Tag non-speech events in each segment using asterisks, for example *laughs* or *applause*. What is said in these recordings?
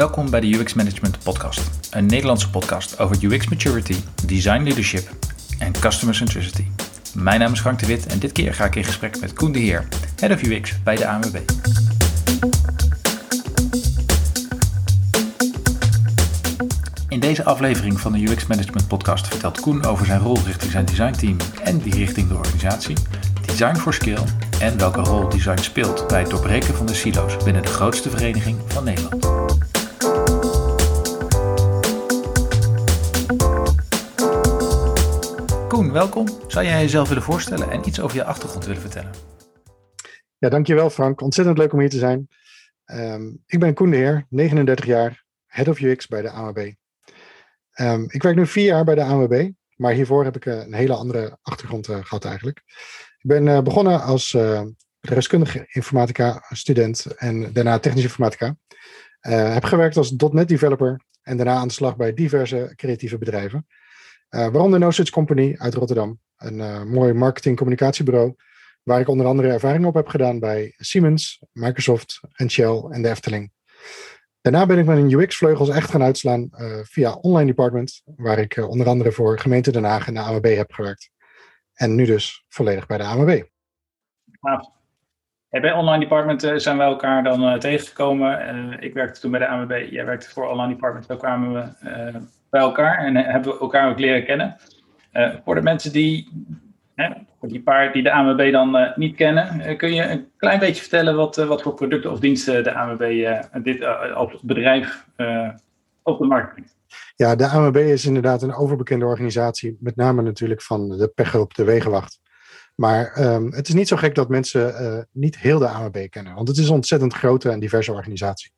Welkom bij de UX Management Podcast, een Nederlandse podcast over UX maturity, design leadership en customer centricity. Mijn naam is Frank de Wit en dit keer ga ik in gesprek met Koen de Heer, Head of UX bij de ANWB. In deze aflevering van de UX Management Podcast vertelt Koen over zijn rol richting zijn designteam en die richting de organisatie, design for skill en welke rol design speelt bij het doorbreken van de silo's binnen de grootste vereniging van Nederland. Koen, welkom. Zou jij jezelf willen voorstellen en iets over je achtergrond willen vertellen? Ja, dankjewel Frank. Ontzettend leuk om hier te zijn. Ehm, ik ben Koen de Heer, 39 jaar, Head of UX bij de AMB. Ehm, ik werk nu vier jaar bij de ANWB, maar hiervoor heb ik eh, een hele andere achtergrond uh, gehad eigenlijk. Ik ben uh, begonnen als reskundige informatica student en daarna technische informatica. heb gewerkt als .NET developer en daarna aan de slag bij diverse creatieve bedrijven. Waaronder No Such Company uit Rotterdam, een mooi marketing communicatiebureau waar ik onder andere ervaring op heb gedaan bij Siemens, Microsoft en Shell en de Efteling. Daarna ben ik mijn UX-vleugels echt gaan uitslaan uh, via Online Department, waar ik onder andere voor gemeente Den Haag en de AMB heb gewerkt. En nu dus volledig bij de AMB. Nou, bij Online Department zijn wij elkaar dan tegengekomen. ik werkte toen bij de AMB, jij werkte voor Online Department. Zo kwamen we bij elkaar en hebben we elkaar ook leren kennen. voor de mensen die voor die paar die de ANWB dan uh, niet kennen, kun je een klein beetje vertellen wat, wat voor producten of diensten de ANWB dit als bedrijf op de markt brengt? Ja, de ANWB is inderdaad een overbekende organisatie, met name natuurlijk van de pechhulp, de wegenwacht. Maar um, het is niet zo gek dat mensen niet heel de ANWB kennen, want het is een ontzettend grote en diverse organisatie.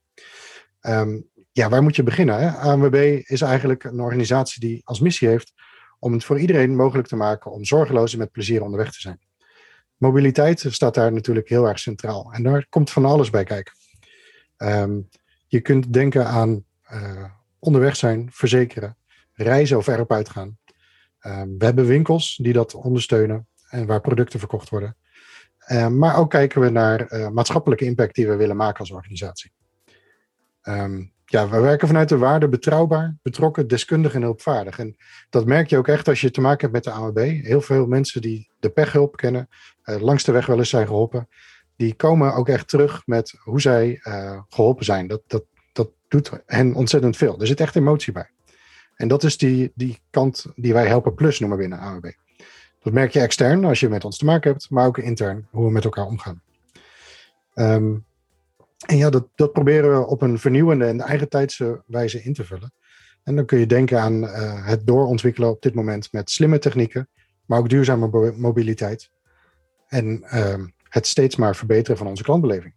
Um, ja, waar moet je beginnen? Hè? ANWB is eigenlijk een organisatie die als missie heeft om het voor iedereen mogelijk te maken om zorgeloos en met plezier onderweg te zijn. Mobiliteit staat daar natuurlijk heel erg centraal en daar komt van alles bij kijken. Um, je kunt denken aan uh, onderweg zijn, verzekeren, reizen of erop uitgaan. Um, we hebben winkels die dat ondersteunen en waar producten verkocht worden. Um, maar ook kijken we naar uh, maatschappelijke impact die we willen maken als organisatie. Ja, we werken vanuit de waarde betrouwbaar, betrokken, deskundig en hulpvaardig. En dat merk je ook echt als je te maken hebt met de AMB. Heel veel mensen die de pechhulp kennen, uh, langs de weg wel eens zijn geholpen, die komen ook echt terug met hoe zij uh, geholpen zijn. Dat, dat, dat doet hen ontzettend veel. Er zit echt emotie bij. En dat is die, die kant die wij helpen plus noemen binnen AMB. Dat merk je extern als je met ons te maken hebt, maar ook intern hoe we met elkaar omgaan. Um, en ja, dat, dat proberen we op een vernieuwende en eigen tijdse wijze in te vullen. En dan kun je denken aan uh, het doorontwikkelen op dit moment met slimme technieken, maar ook duurzame mobiliteit. En uh, het steeds maar verbeteren van onze klantbeleving.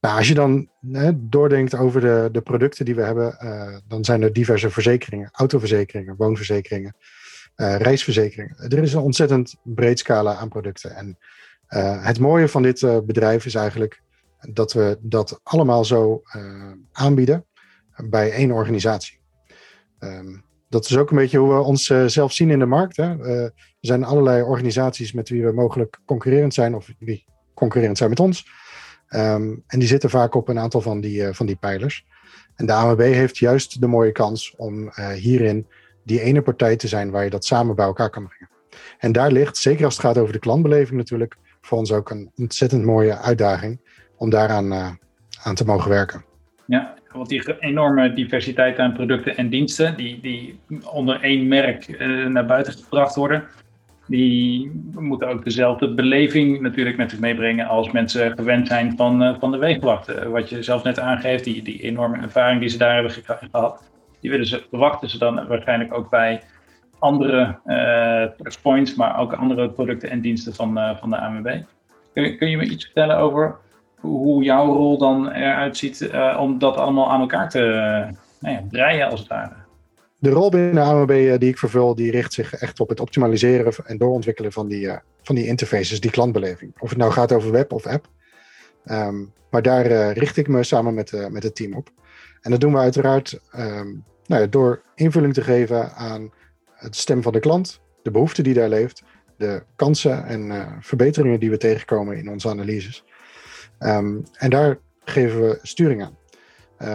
Nou, als je dan uh, doordenkt over de, de producten die we hebben, eh, dan zijn er diverse verzekeringen, autoverzekeringen, woonverzekeringen, reisverzekeringen. Er is een ontzettend breed scala aan producten. En het mooie van dit bedrijf is eigenlijk dat we dat allemaal zo uh, aanbieden bij één organisatie. Um, dat is ook een beetje hoe we ons uh, zelf zien in de markt. Hè. Uh, er zijn allerlei organisaties met wie we mogelijk concurrerend zijn, of die concurrerend zijn met ons. Um, en die zitten vaak op een aantal van die, van die pijlers. En de AMB heeft juist de mooie kans om hierin die ene partij te zijn waar je dat samen bij elkaar kan brengen. En daar ligt, zeker als het gaat over de klantbeleving natuurlijk, voor ons ook een ontzettend mooie uitdaging om daaraan uh, aan te mogen werken. Ja, want die enorme diversiteit aan producten en diensten, die, die onder één merk uh, naar buiten gebracht worden, die moeten ook dezelfde beleving natuurlijk met zich meebrengen als mensen gewend zijn van, uh, van de weegwacht. wat je zelf net aangeeft, die, die enorme ervaring die ze daar hebben gehad, die willen ze, verwachten ze dan waarschijnlijk ook bij andere touchpoints, maar ook andere producten en diensten van, van de AMB. Kun, kun je me iets vertellen over hoe jouw rol dan eruit ziet uh, om dat allemaal aan elkaar te nou ja, als het ware. De rol binnen AMB uh, die ik vervul, die richt zich echt op het optimaliseren en doorontwikkelen van die, uh, van die interfaces, die klantbeleving. Of het nou gaat over web of app. Um, maar daar richt ik me samen met, met het team op. En dat doen we uiteraard um, nou ja, door invulling te geven aan het stem van de klant, de behoefte die daar leeft, de kansen en verbeteringen die we tegenkomen in onze analyses. Um, en daar geven we sturing aan.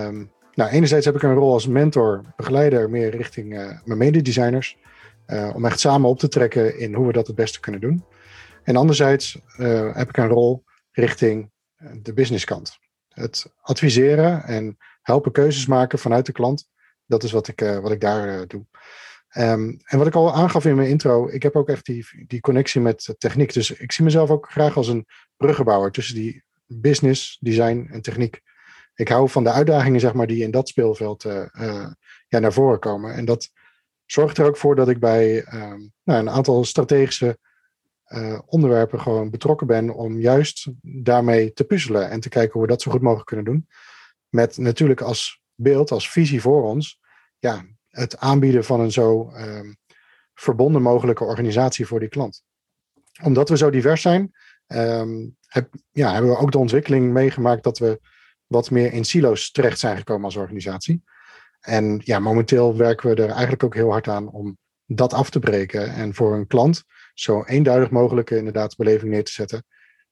Um, Nou, enerzijds heb ik een rol als mentor, begeleider, meer richting mijn mededesigners. om echt samen op te trekken in hoe we dat het beste kunnen doen. En anderzijds heb ik een rol richting de businesskant. Het adviseren en helpen keuzes maken vanuit de klant. Dat is wat ik, wat ik daar doe. Ehm, en wat ik al aangaf in mijn intro, ik heb ook echt die, die connectie met techniek. Dus ik zie mezelf ook graag als een bruggenbouwer tussen die business, design en techniek. Ik hou van de uitdagingen zeg maar, die in dat speelveld uh, ja, naar voren komen. En dat zorgt er ook voor dat ik bij ehm, nou, een aantal strategische uh, onderwerpen gewoon betrokken ben om juist daarmee te puzzelen en te kijken hoe we dat zo goed mogelijk kunnen doen. Met natuurlijk als beeld, als visie voor ons, ja, het aanbieden van een zo um, verbonden mogelijke organisatie voor die klant. Omdat we zo divers zijn, um, heb, ja, hebben we ook de ontwikkeling meegemaakt dat we wat meer in silo's terecht zijn gekomen als organisatie. En ja, momenteel werken we er eigenlijk ook heel hard aan om dat af te breken en voor een klant zo eenduidig mogelijke inderdaad beleving neer te zetten.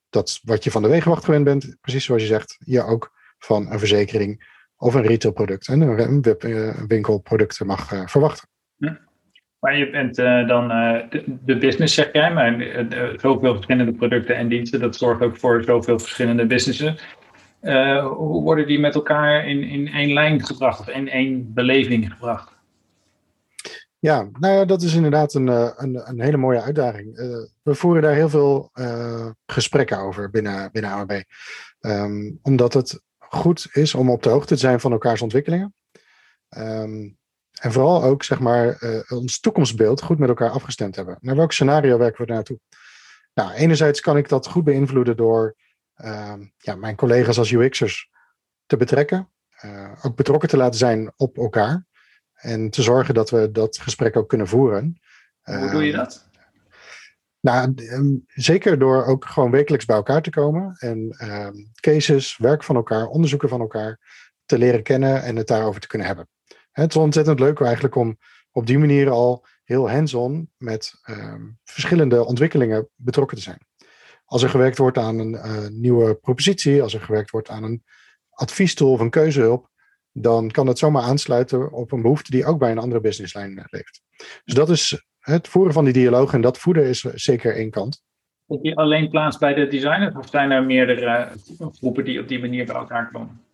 Dat wat je van de wegenwacht gewend bent, precies zoals je zegt, je ook van een verzekering of een retailproduct en een eh, mag eh, verwachten. Je bent uh, dan uh, de, business, zeg jij, maar uh, zoveel verschillende producten en diensten, dat zorgt ook voor zoveel verschillende businessen. hoe worden die met elkaar in, in één lijn gebracht of in één beleving gebracht? Ja, nou ja, dat is inderdaad een, een, een hele mooie uitdaging. we voeren daar heel veel gesprekken over binnen, binnen. Um, ehm, omdat het goed is om op de hoogte te zijn van elkaars ontwikkelingen. Um, en vooral ook, zeg maar, uh, ons toekomstbeeld goed met elkaar afgestemd hebben. Naar welk scenario werken we naartoe? Nou, enerzijds kan ik dat goed beïnvloeden door uh, ja, mijn collega's als UX'ers te betrekken. Uh, ook betrokken te laten zijn op elkaar. En te zorgen dat we dat gesprek ook kunnen voeren. Hoe doe je ehm, dat? Nou, ehm, zeker door ook gewoon wekelijks bij elkaar te komen en cases, werk van elkaar, onderzoeken van elkaar te leren kennen en het daarover te kunnen hebben. Het is ontzettend leuk eigenlijk om op die manier al heel hands-on met ehm, verschillende ontwikkelingen betrokken te zijn. Als er gewerkt wordt aan een uh, nieuwe propositie, als er gewerkt wordt aan een adviestool of een keuzehulp, dan kan dat zomaar aansluiten op een behoefte die ook bij een andere businesslijn leeft. Dus dat is het voeren van die dialoog en dat voeden is zeker één kant. Vind je alleen plaats bij de designers of zijn er meerdere groepen die op die manier bij elkaar komen?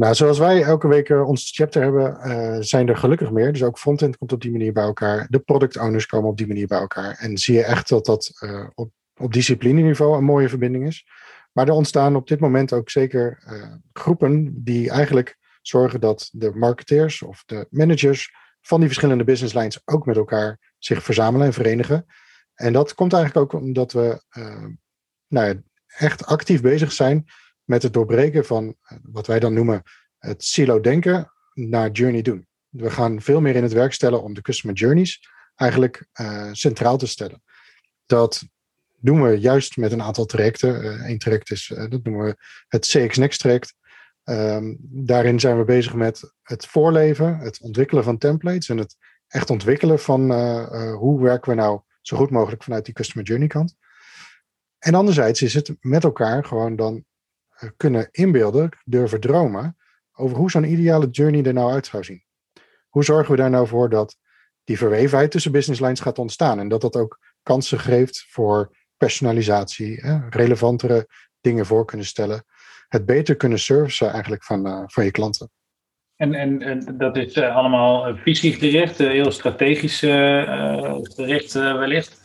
Nou, zoals wij elke week uh, ons chapter hebben, uh, zijn er gelukkig meer. Dus ook frontend komt op die manier bij elkaar. De product owners komen op die manier bij elkaar. En zie je echt dat dat uh, op, op disciplineniveau een mooie verbinding is. Maar er ontstaan op dit moment ook zeker groepen die eigenlijk zorgen dat de marketeers of de managers van die verschillende business lines ook met elkaar zich verzamelen en verenigen. En dat komt eigenlijk ook omdat we nou ja, echt actief bezig zijn met het doorbreken van eh, wat wij dan noemen het silo denken naar journey doen. We gaan veel meer in het werk stellen om de customer journeys eigenlijk uh, centraal te stellen. Dat doen we juist met een aantal trajecten. Eén traject is, dat noemen we het CX Next traject. Um, daarin zijn we bezig met het voorleven, het ontwikkelen van templates en het echt ontwikkelen van hoe werken we nou zo goed mogelijk vanuit die customer journey kant. En anderzijds is het met elkaar gewoon dan kunnen inbeelden, durven dromen over hoe zo'n ideale journey er nou uit zou zien. Hoe zorgen we daar nou voor dat die verwevenheid tussen business lines gaat ontstaan en dat dat ook kansen geeft voor personalisatie, relevantere dingen voor kunnen stellen, het beter kunnen servicen eigenlijk van, uh, van je klanten. En, en, en dat is uh, allemaal visiegericht, uh, heel strategisch gericht wellicht.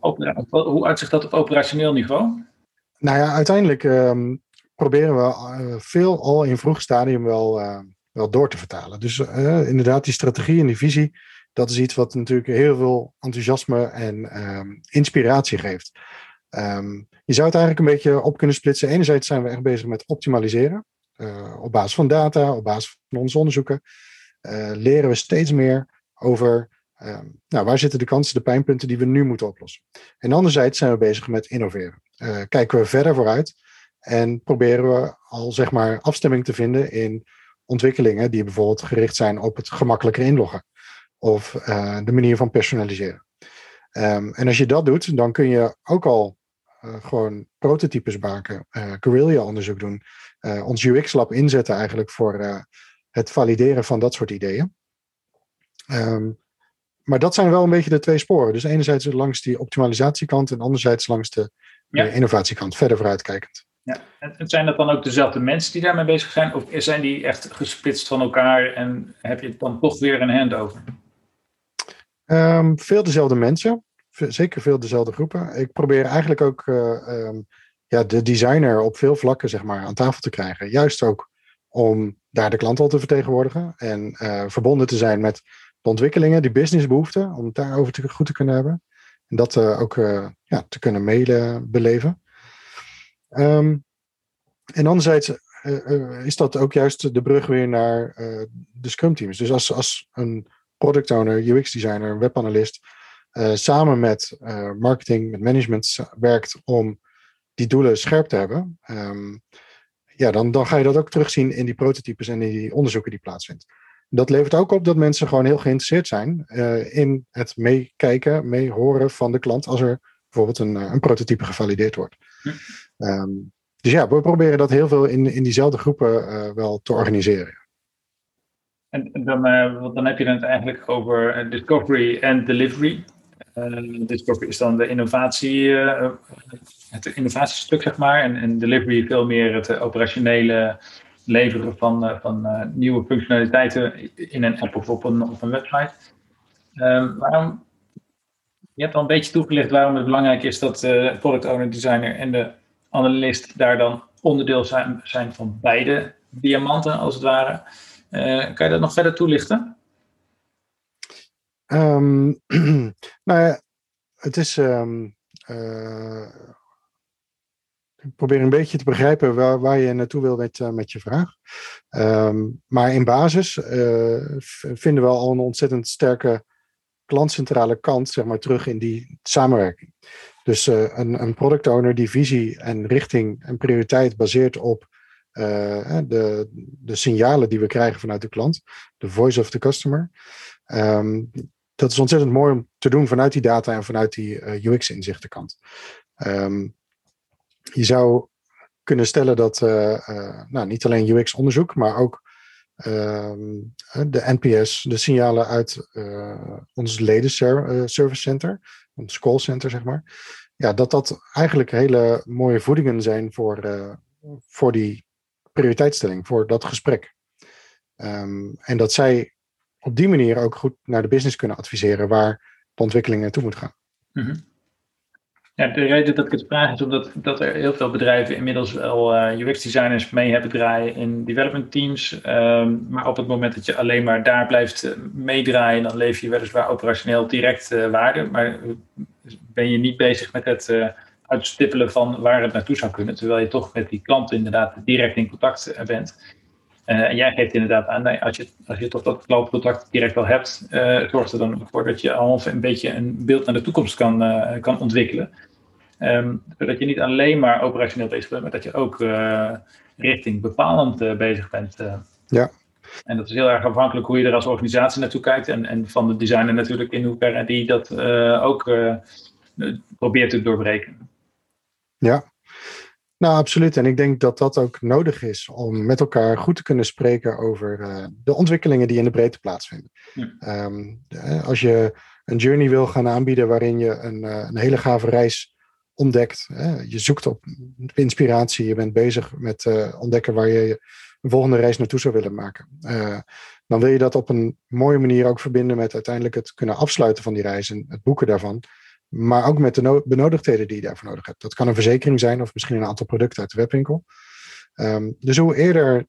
Op, hoe uitzicht dat op operationeel niveau? Nou ja, uiteindelijk um, proberen we uh, veel al in vroeg stadium wel, uh, wel door te vertalen. Dus uh, inderdaad, die strategie en die visie, dat is iets wat natuurlijk heel veel enthousiasme en um, inspiratie geeft. Um, je zou het eigenlijk een beetje op kunnen splitsen. Enerzijds zijn we echt bezig met optimaliseren. op basis van data, op basis van onze onderzoeken, leren we steeds meer over nou, waar zitten de kansen, de pijnpunten die we nu moeten oplossen. En anderzijds zijn we bezig met innoveren uh, kijken we verder vooruit en proberen we al zeg maar afstemming te vinden in ontwikkelingen die bijvoorbeeld gericht zijn op het gemakkelijker inloggen of uh, de manier van personaliseren. Um, en als je dat doet, dan kun je ook al gewoon prototypes maken, guerrilla-onderzoek doen, ons UX-lab inzetten eigenlijk voor het valideren van dat soort ideeën. Ehm, maar dat zijn wel een beetje de twee sporen. Dus enerzijds langs die optimalisatiekant en anderzijds langs de, innovatiekant, verder vooruitkijkend. Ja. En zijn dat dan ook dezelfde mensen die daarmee bezig zijn? Of zijn die echt gesplitst van elkaar en heb je dan toch weer een handover? Um, veel dezelfde mensen. Zeker veel dezelfde groepen. Ik probeer eigenlijk ook uh, um, ja, de designer op veel vlakken zeg maar, aan tafel te krijgen. Juist ook om daar de klant al te vertegenwoordigen. En uh, verbonden te zijn met ontwikkelingen, die businessbehoeften. Om het daarover te, goed te kunnen hebben. En dat uh, ook ja, te kunnen mailen, beleven. Um, en anderzijds is dat ook juist de brug weer naar de Scrum teams. Dus als, als een product owner, UX designer, een webanalist, samen met marketing, met management werkt om die doelen scherp te hebben, um, ja, dan, dan ga je dat ook terugzien in die prototypes en in die onderzoeken die plaatsvinden. Dat levert ook op dat mensen gewoon heel geïnteresseerd zijn uh, in het meekijken, meehoren van de klant als er bijvoorbeeld een, een prototype gevalideerd wordt. Um, dus ja, we proberen dat heel veel in, in diezelfde groepen wel te organiseren. En dan, uh, dan heb je het eigenlijk over eh, discovery en delivery. Uh, discovery is dan de innovatie, het innovatiestuk, zeg maar. En, en delivery veel meer het operationele leveren van, van nieuwe functionaliteiten in een app of op een, op een website. Um, waarom, je hebt al een beetje toegelicht waarom het belangrijk is dat de product owner, designer en de analist daar dan onderdeel zijn, zijn van beide diamanten, als het ware. Kan je dat nog verder toelichten? Um, *clears throat* nou ja, het is. Ik probeer een beetje te begrijpen waar, waar je naartoe wil met, uh, met je vraag. Um, maar in basis vinden we al een ontzettend sterke klantcentrale kant zeg maar, terug in die samenwerking. Dus een, een product owner die visie en richting en prioriteit baseert op de, de signalen die we krijgen vanuit de klant, de voice of the customer. Um, dat is ontzettend mooi om te doen vanuit die data en vanuit die eh, UX-inzichtenkant. Um, ehm, je zou kunnen stellen dat uh, nou, niet alleen UX-onderzoek, maar ook um, de NPS, de signalen uit ons leden service center, ons call center, zeg maar. Ja, dat dat eigenlijk hele mooie voedingen zijn voor, voor die prioriteitsstelling voor dat gesprek. Um, en dat zij op die manier ook goed naar de business kunnen adviseren waar de ontwikkeling naartoe moet gaan. Mm. Ja, de reden dat ik het vraag is omdat dat er heel veel bedrijven inmiddels wel eh, UX-designers mee hebben draaien in development teams. Um, maar op het moment dat je alleen maar daar blijft uh, meedraaien, dan leef je weliswaar operationeel direct uh, waarde. Maar ben je niet bezig met het uitstippelen van waar het naartoe zou kunnen. Terwijl je toch met die klant inderdaad direct in contact eh, bent. Uh, en jij geeft inderdaad aan, nee, als, je, als je toch dat klantcontact direct al hebt, zorgt er dan voor dat je al een beetje een beeld naar de toekomst kan, uh, kan ontwikkelen. Um, zodat je niet alleen maar operationeel bezig bent, maar dat je ook richting bepalend bezig bent. ja. En dat is heel erg afhankelijk hoe je er als organisatie naartoe kijkt. En, en van de designer natuurlijk in hoeverre die dat ook probeert te doorbreken. Ja, nou absoluut. En ik denk dat dat ook nodig is om met elkaar goed te kunnen spreken over uh, de ontwikkelingen die in de breedte plaatsvinden. Ja. Um, als je een journey wil gaan aanbieden waarin je een, uh, een hele gave reis ontdekt, je zoekt op inspiratie, je bent bezig met uh, ontdekken waar je een volgende reis naartoe zou willen maken. dan wil je dat op een mooie manier ook verbinden met uiteindelijk het kunnen afsluiten van die reis en het boeken daarvan. Maar ook met de benodigdheden die je daarvoor nodig hebt. Dat kan een verzekering zijn of misschien een aantal producten uit de webwinkel. Um, dus hoe eerder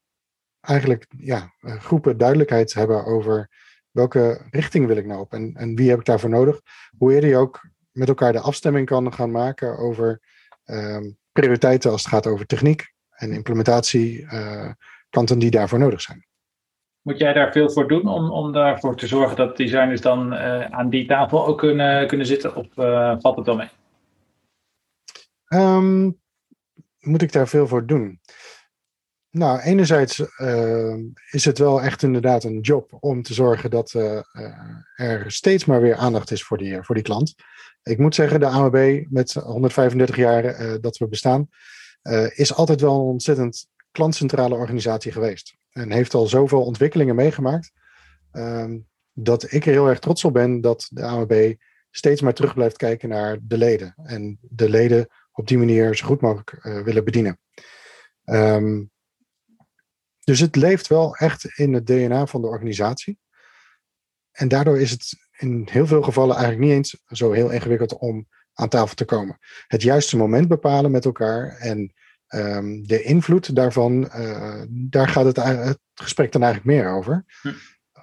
eigenlijk ja, eh, groepen duidelijkheid hebben over welke richting wil ik nou op en, en wie heb ik daarvoor nodig, hoe eerder je ook met elkaar de afstemming kan gaan maken over um, prioriteiten als het gaat over techniek en implementatie, uh, kanten die daarvoor nodig zijn. Moet jij daar veel voor doen om, om daarvoor te zorgen dat designers dan uh, aan die tafel ook kunnen, kunnen zitten? Of uh, valt het dan mee? Um, moet ik daar veel voor doen? Nou, enerzijds uh, is het wel echt inderdaad een job om te zorgen dat er steeds maar weer aandacht is voor die, voor die klant. Ik moet zeggen, de AMB met 135 jaar dat we bestaan, is altijd wel ontzettend klantcentrale organisatie geweest. En heeft al zoveel ontwikkelingen meegemaakt. Ehm, dat ik er heel erg trots op ben dat de AMB steeds maar terug blijft kijken naar de leden. En de leden op die manier zo goed mogelijk uh, willen bedienen. Ehm, dus het leeft wel echt in het DNA van de organisatie. En daardoor is het in heel veel gevallen eigenlijk niet eens zo heel ingewikkeld om aan tafel te komen. Het juiste moment bepalen met elkaar en um, de invloed daarvan, uh, daar gaat het, het, gesprek dan eigenlijk meer over. Hm.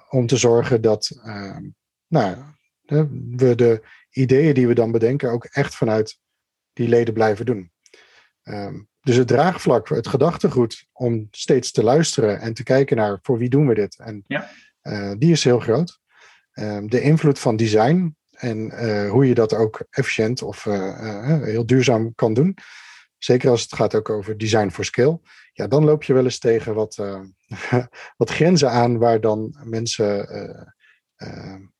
Om te zorgen dat uh, nou, we de ideeën die we dan bedenken ook echt vanuit die leden blijven doen. Um, dus het draagvlak, het gedachtegoed om steeds te luisteren en te kijken naar voor wie doen we dit. En ja. uh, die is heel groot. Um, de invloed van design en uh, hoe je dat ook efficiënt of uh, heel duurzaam kan doen. Zeker als het gaat ook over design for scale. Ja, dan loop je wel eens tegen wat, *laughs* wat grenzen aan waar dan mensen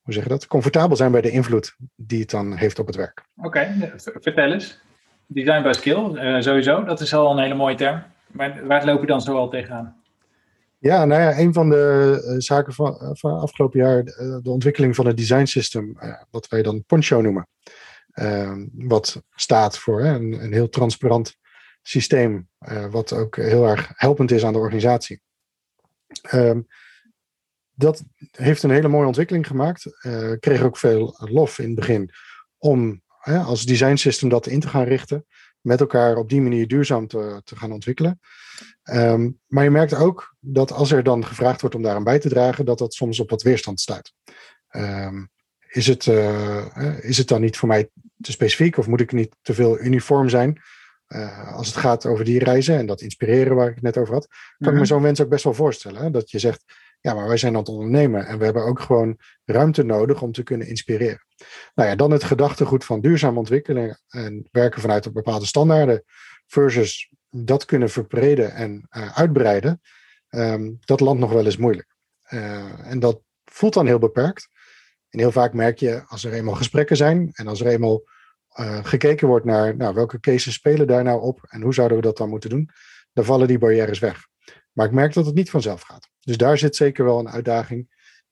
hoe zeg je dat, comfortabel zijn bij de invloed die het dan heeft op het werk. Oké, vertel eens. Design by skill, sowieso, dat is al een hele mooie term. Maar waar loop je dan zoal tegenaan? Ja, nou ja, een van de zaken van, van afgelopen jaar, de ontwikkeling van het design system, wat wij dan Poncho noemen. Ehm, wat staat voor een, een, heel transparant systeem, wat ook heel erg helpend is aan de organisatie. Um, dat heeft een hele mooie ontwikkeling gemaakt. Uh, kreeg ook veel lof in het begin om als design system dat in te gaan richten. Met elkaar op die manier duurzaam te, te gaan ontwikkelen. Ehm, maar je merkt ook dat als er dan gevraagd wordt om daaraan bij te dragen, dat dat soms op wat weerstand stuit. Um, is, het, uh, is het dan niet voor mij te specifiek of moet ik niet te veel uniform zijn? Uh, als het gaat over die reizen en dat inspireren waar ik het net over had, kan ik me mhm. zo'n wens ook best wel voorstellen. Hè? Dat je zegt, ja, maar wij zijn aan het ondernemen en we hebben ook gewoon ruimte nodig om te kunnen inspireren. Nou ja, dan het gedachtegoed van duurzaam ontwikkelen en werken vanuit bepaalde standaarden versus dat kunnen verbreden en uh, uitbreiden. Um, dat landt nog wel eens moeilijk. Uh, en dat voelt dan heel beperkt. En heel vaak merk je als er eenmaal gesprekken zijn en als er eenmaal uh, gekeken wordt naar nou, welke cases spelen daar nou op en hoe zouden we dat dan moeten doen, dan vallen die barrières weg. Maar ik merk dat het niet vanzelf gaat. Dus daar zit zeker wel een uitdaging.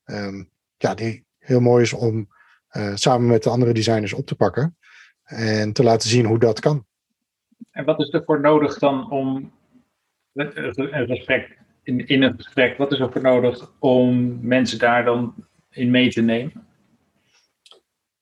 Um, ja, die heel mooi is om uh, samen met de andere designers op te pakken. En te laten zien hoe dat kan. En wat is er voor nodig dan om een gesprek, in, in een gesprek, wat is er voor nodig om mensen daar dan in mee te nemen?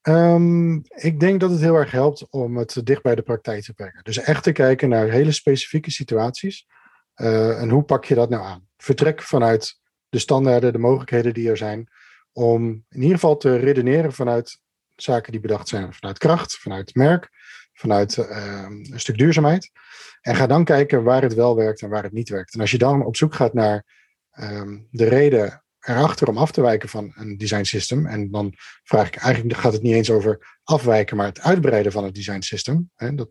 Um, ik denk dat het heel erg helpt om het dicht bij de praktijk te brengen. Dus echt te kijken naar hele specifieke situaties. Uh, en hoe pak je dat nou aan? Vertrek vanuit de standaarden, de mogelijkheden die er zijn, om in ieder geval te redeneren vanuit zaken die bedacht zijn vanuit kracht, vanuit merk, vanuit uh, een stuk duurzaamheid. En ga dan kijken waar het wel werkt en waar het niet werkt. En als je dan op zoek gaat naar um, de reden erachter om af te wijken van een design system. En dan vraag ik eigenlijk, gaat het niet eens over afwijken, maar het uitbreiden van het design system. Dat,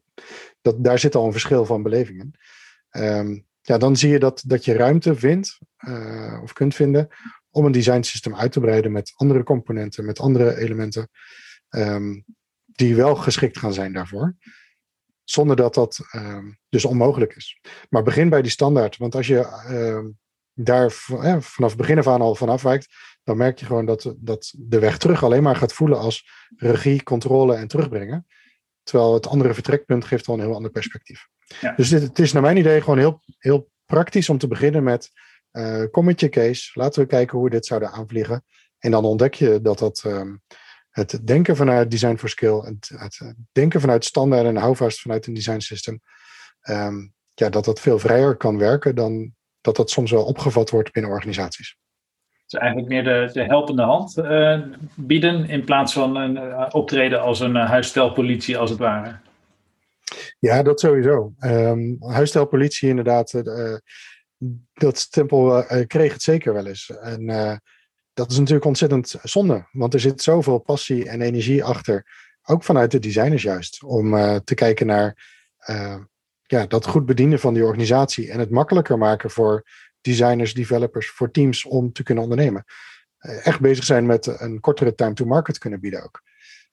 dat, daar zit al een verschil van belevingen. Um, ja, dan zie je dat, dat je ruimte vindt uh, of kunt vinden om een design system uit te breiden met andere componenten, met andere elementen, um, die wel geschikt gaan zijn daarvoor. Zonder dat dat um, dus onmogelijk is. Maar begin bij die standaard. Want als je daar eh, vanaf begin af aan al van afwijkt, dan merk je gewoon dat, dat de weg terug alleen maar gaat voelen als regie, controle en terugbrengen. Terwijl het andere vertrekpunt geeft al een heel ander perspectief. Ja. Dus dit, het is naar mijn idee gewoon heel, heel praktisch om te beginnen met uh, kom met je case, laten we kijken hoe we dit zouden aanvliegen. En dan ontdek je dat dat um, het denken vanuit design for skill, het, het denken vanuit standaarden en houvast vanuit een design system, um, ja, dat dat veel vrijer kan werken dan dat dat soms wel opgevat wordt binnen organisaties. Dus eigenlijk meer de, de helpende hand uh, bieden in plaats van een, uh, optreden als een uh, huisstelpolitie als het ware. Ja, dat sowieso. Um, huisstelpolitie inderdaad, dat stempel kreeg het zeker wel eens. En dat is natuurlijk ontzettend zonde, want er zit zoveel passie en energie achter, ook vanuit de designers juist, om te kijken naar ja, dat goed bedienen van die organisatie en het makkelijker maken voor designers, developers, voor teams om te kunnen ondernemen. Eh, echt bezig zijn met een kortere time to market kunnen bieden ook.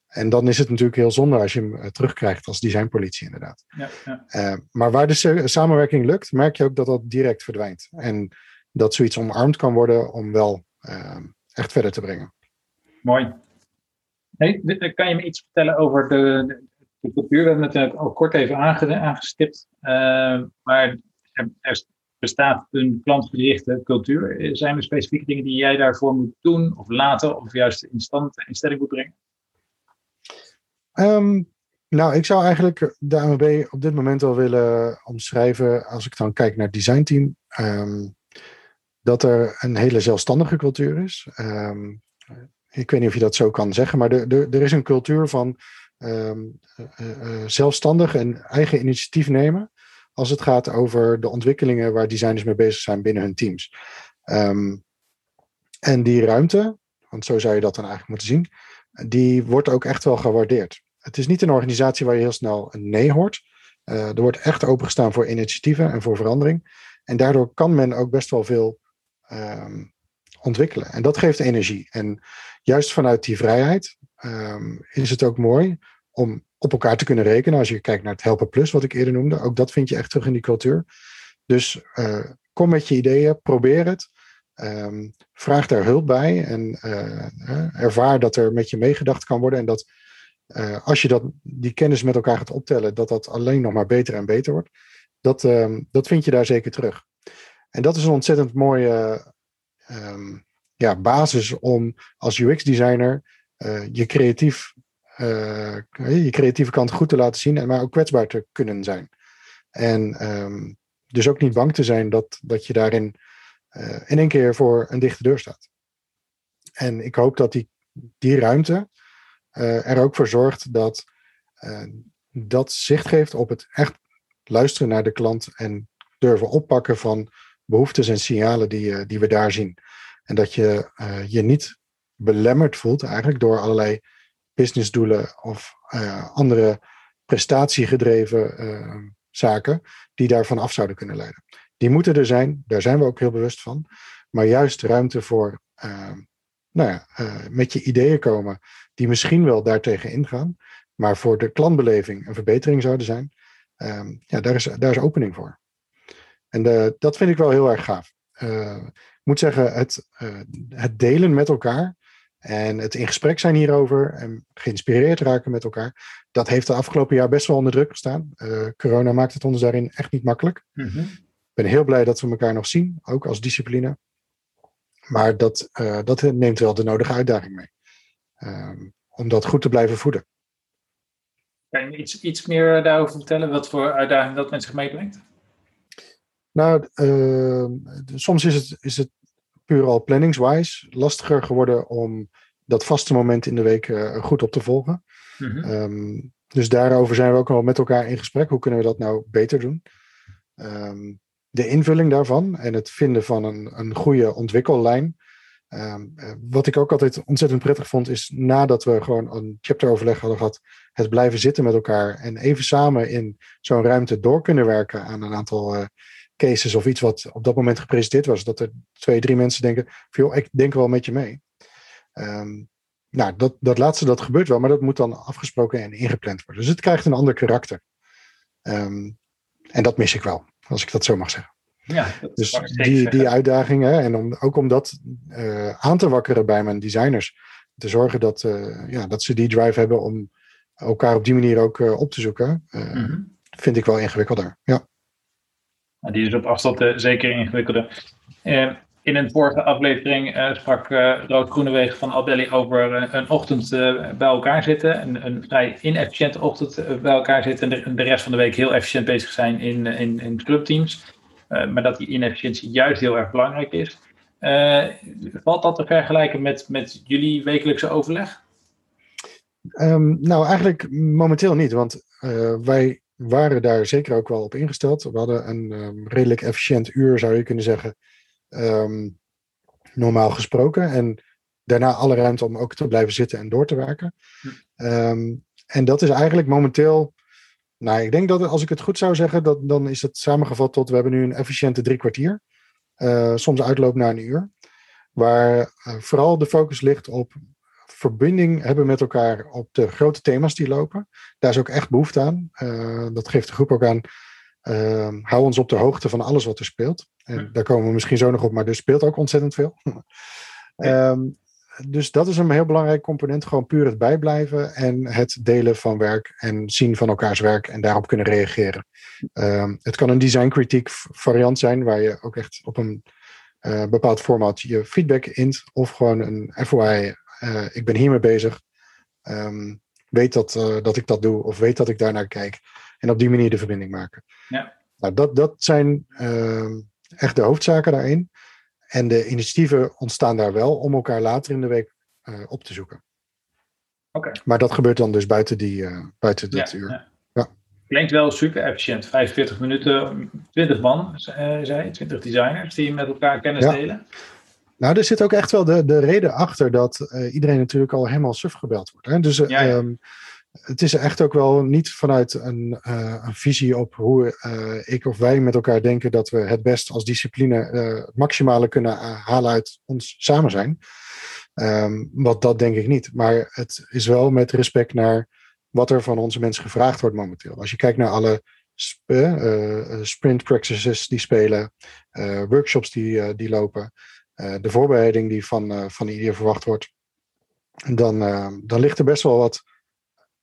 En dan is het natuurlijk heel zonde als je hem terugkrijgt als designpolitie, inderdaad. Ja, ja. maar waar de samenwerking lukt, merk je ook dat dat direct verdwijnt. En dat zoiets omarmd kan worden om wel echt verder te brengen. Mooi. Hey, kan je me iets vertellen over de, de cultuur? We hebben het al kort even aangestipt. Uh, maar er, bestaat een klantgerichte cultuur. Zijn er specifieke dingen die jij daarvoor moet doen of laten of juist in, stand, in stelling moet brengen? Ehm, nou, ik zou eigenlijk de AMB op dit moment al willen omschrijven, als ik dan kijk naar het designteam, um, dat er een hele zelfstandige cultuur is. Ik weet niet of je dat zo kan zeggen, maar er is een cultuur van ehm, eh, eh, zelfstandig en eigen initiatief nemen als het gaat over de ontwikkelingen waar designers mee bezig zijn binnen hun teams. Ehm, en die ruimte, want zo zou je dat dan eigenlijk moeten zien, die wordt ook echt wel gewaardeerd. Het is niet een organisatie waar je heel snel een nee hoort. Er wordt echt opengestaan voor initiatieven en voor verandering. En daardoor kan men ook best wel veel ehm, ontwikkelen. En dat geeft energie. En juist vanuit die vrijheid ehm, is het ook mooi om op elkaar te kunnen rekenen. Als je kijkt naar het Helpen Plus, wat ik eerder noemde, ook dat vind je echt terug in die cultuur. Dus uh, kom met je ideeën, probeer het. Um, vraag daar hulp bij en uh, ervaar dat er met je meegedacht kan worden. En dat als je dat, die kennis met elkaar gaat optellen, dat dat alleen nog maar beter en beter wordt. Dat, um, dat vind je daar zeker terug. En dat is een ontzettend mooie ja, basis om als UX-designer je, creatief, uh, je creatieve kant goed te laten zien, en maar ook kwetsbaar te kunnen zijn. En um, dus ook niet bang te zijn dat, dat je daarin in één keer voor een dichte deur staat. En ik hoop dat die, die ruimte er ook voor zorgt dat dat zicht geeft op het echt luisteren naar de klant en durven oppakken van behoeftes en signalen die, die we daar zien. En dat je je niet belemmerd voelt eigenlijk door allerlei businessdoelen of uh, andere prestatiegedreven uh, zaken die daarvan af zouden kunnen leiden. Die moeten er zijn, daar zijn we ook heel bewust van. Maar juist ruimte voor nou ja, met je ideeën komen die misschien wel daartegen ingaan, maar voor de klantbeleving een verbetering zouden zijn. ja, daar is, daar is opening voor. En dat vind ik wel heel erg gaaf moet zeggen, het, het delen met elkaar en het in gesprek zijn hierover en geïnspireerd raken met elkaar, dat heeft de afgelopen jaar best wel onder druk gestaan. Uh, corona maakt het ons daarin echt niet makkelijk. Mhm. Ik ben heel blij dat we elkaar nog zien, ook als discipline. Maar dat, uh, dat neemt wel de nodige uitdaging mee. Um, om dat goed te blijven voeden. Kan je iets, iets meer daarover vertellen? Wat voor uitdaging dat met zich meebrengt? Nou, uh, soms is het, is het puur al planningswise lastiger geworden om dat vaste moment in de week uh, goed op te volgen. Mm -hmm. um, dus daarover zijn we ook al met elkaar in gesprek. Hoe kunnen we dat nou beter doen? Um, de invulling daarvan en het vinden van een, een goede ontwikkellijn. Um, wat ik ook altijd ontzettend prettig vond, is nadat we gewoon een chapteroverleg hadden gehad, het blijven zitten met elkaar en even samen in zo'n ruimte door kunnen werken aan een aantal uh, cases of iets wat op dat moment gepresenteerd was, dat er twee, drie mensen denken, joh, ik denk wel met je mee. Um, nou, dat, dat laatste, dat gebeurt wel, maar dat moet dan afgesproken en ingepland worden. Dus het krijgt een ander karakter. Um, en dat mis ik wel, als ik dat zo mag zeggen. Ja, dus die, die uitdagingen en om, ook om dat uh, aan te wakkeren bij mijn designers. Te zorgen dat, uh, ja, dat ze die drive hebben om elkaar op die manier ook uh, op te zoeken. Mm -hmm. Vind ik wel ingewikkelder. Ja. Nou, die is op afstand uh, zeker ingewikkelder. Uh, in een vorige aflevering uh, sprak Rood Groenewegen van Albelli over een ochtend bij elkaar zitten. Een, een vrij inefficiënte ochtend bij elkaar zitten. En de, rest van de week heel efficiënt bezig zijn in, in, in clubteams. maar dat die inefficiëntie juist heel erg belangrijk is. valt dat te vergelijken met, met jullie wekelijkse overleg? Um, nou, eigenlijk momenteel niet. Want wij waren daar zeker ook wel op ingesteld. We hadden een um, redelijk efficiënt uur, zou je kunnen zeggen, um, normaal gesproken. En daarna alle ruimte om ook te blijven zitten en door te werken. Um, en dat is eigenlijk momenteel. Nou, ik denk dat als ik het goed zou zeggen, dat, dan is het samengevat tot we hebben nu een efficiënte drie kwartier. Uh, soms uitloop naar een uur. Waar uh, vooral de focus ligt op verbinding hebben met elkaar op de grote thema's die lopen. Daar is ook echt behoefte aan. dat geeft de groep ook aan. Ehm, hou ons op de hoogte van alles wat er speelt. En daar komen we misschien zo nog op, maar er speelt ook ontzettend veel. *laughs* Ehm, dus dat is een heel belangrijk component. Gewoon puur het bijblijven en het delen van werk en zien van elkaars werk en daarop kunnen reageren. Ehm, het kan een designkritiek variant zijn, waar je ook echt op een uh, bepaald format je feedback int. Of gewoon een FOI, uh, ik ben hiermee bezig. weet dat, uh, dat ik dat doe of weet dat ik daarnaar kijk. En op die manier de verbinding maken. Ja. Nou, dat, dat zijn uh, echt de hoofdzaken daarin. En de initiatieven ontstaan daar wel om elkaar later in de week uh, op te zoeken. Oké. Maar dat gebeurt dan dus buiten, die, buiten dit ja, uur. Ja. ja. Klinkt wel super efficiënt. 45 minuten, 20 man, zei 20 designers die met elkaar kennis delen. Nou, er zit ook echt wel de, de reden achter dat iedereen natuurlijk al helemaal suf gebeld wordt. Hè? Dus ja, um, het is echt ook wel niet vanuit een, uh, een visie op hoe ik of wij met elkaar denken dat we het best als discipline het maximale kunnen halen uit ons samen zijn. Um, wat dat denk ik niet. Maar het is wel met respect naar wat er van onze mensen gevraagd wordt momenteel. Als je kijkt naar alle sp sprint practices die spelen, workshops die, die lopen, de voorbereiding die van, van ieder verwacht wordt, dan, dan ligt er best wel wat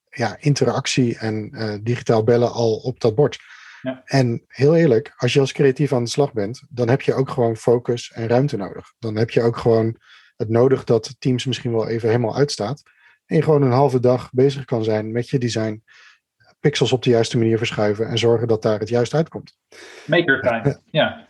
ja, interactie en digitaal bellen al op dat bord. Ja. En heel eerlijk, als je als creatief aan de slag bent, dan heb je ook gewoon focus en ruimte nodig. Dan heb je ook gewoon het nodig dat Teams misschien wel even helemaal uitstaat. En je gewoon een halve dag bezig kan zijn met je design, pixels op de juiste manier verschuiven en zorgen dat daar het juist uitkomt. Maker time, *laughs* ja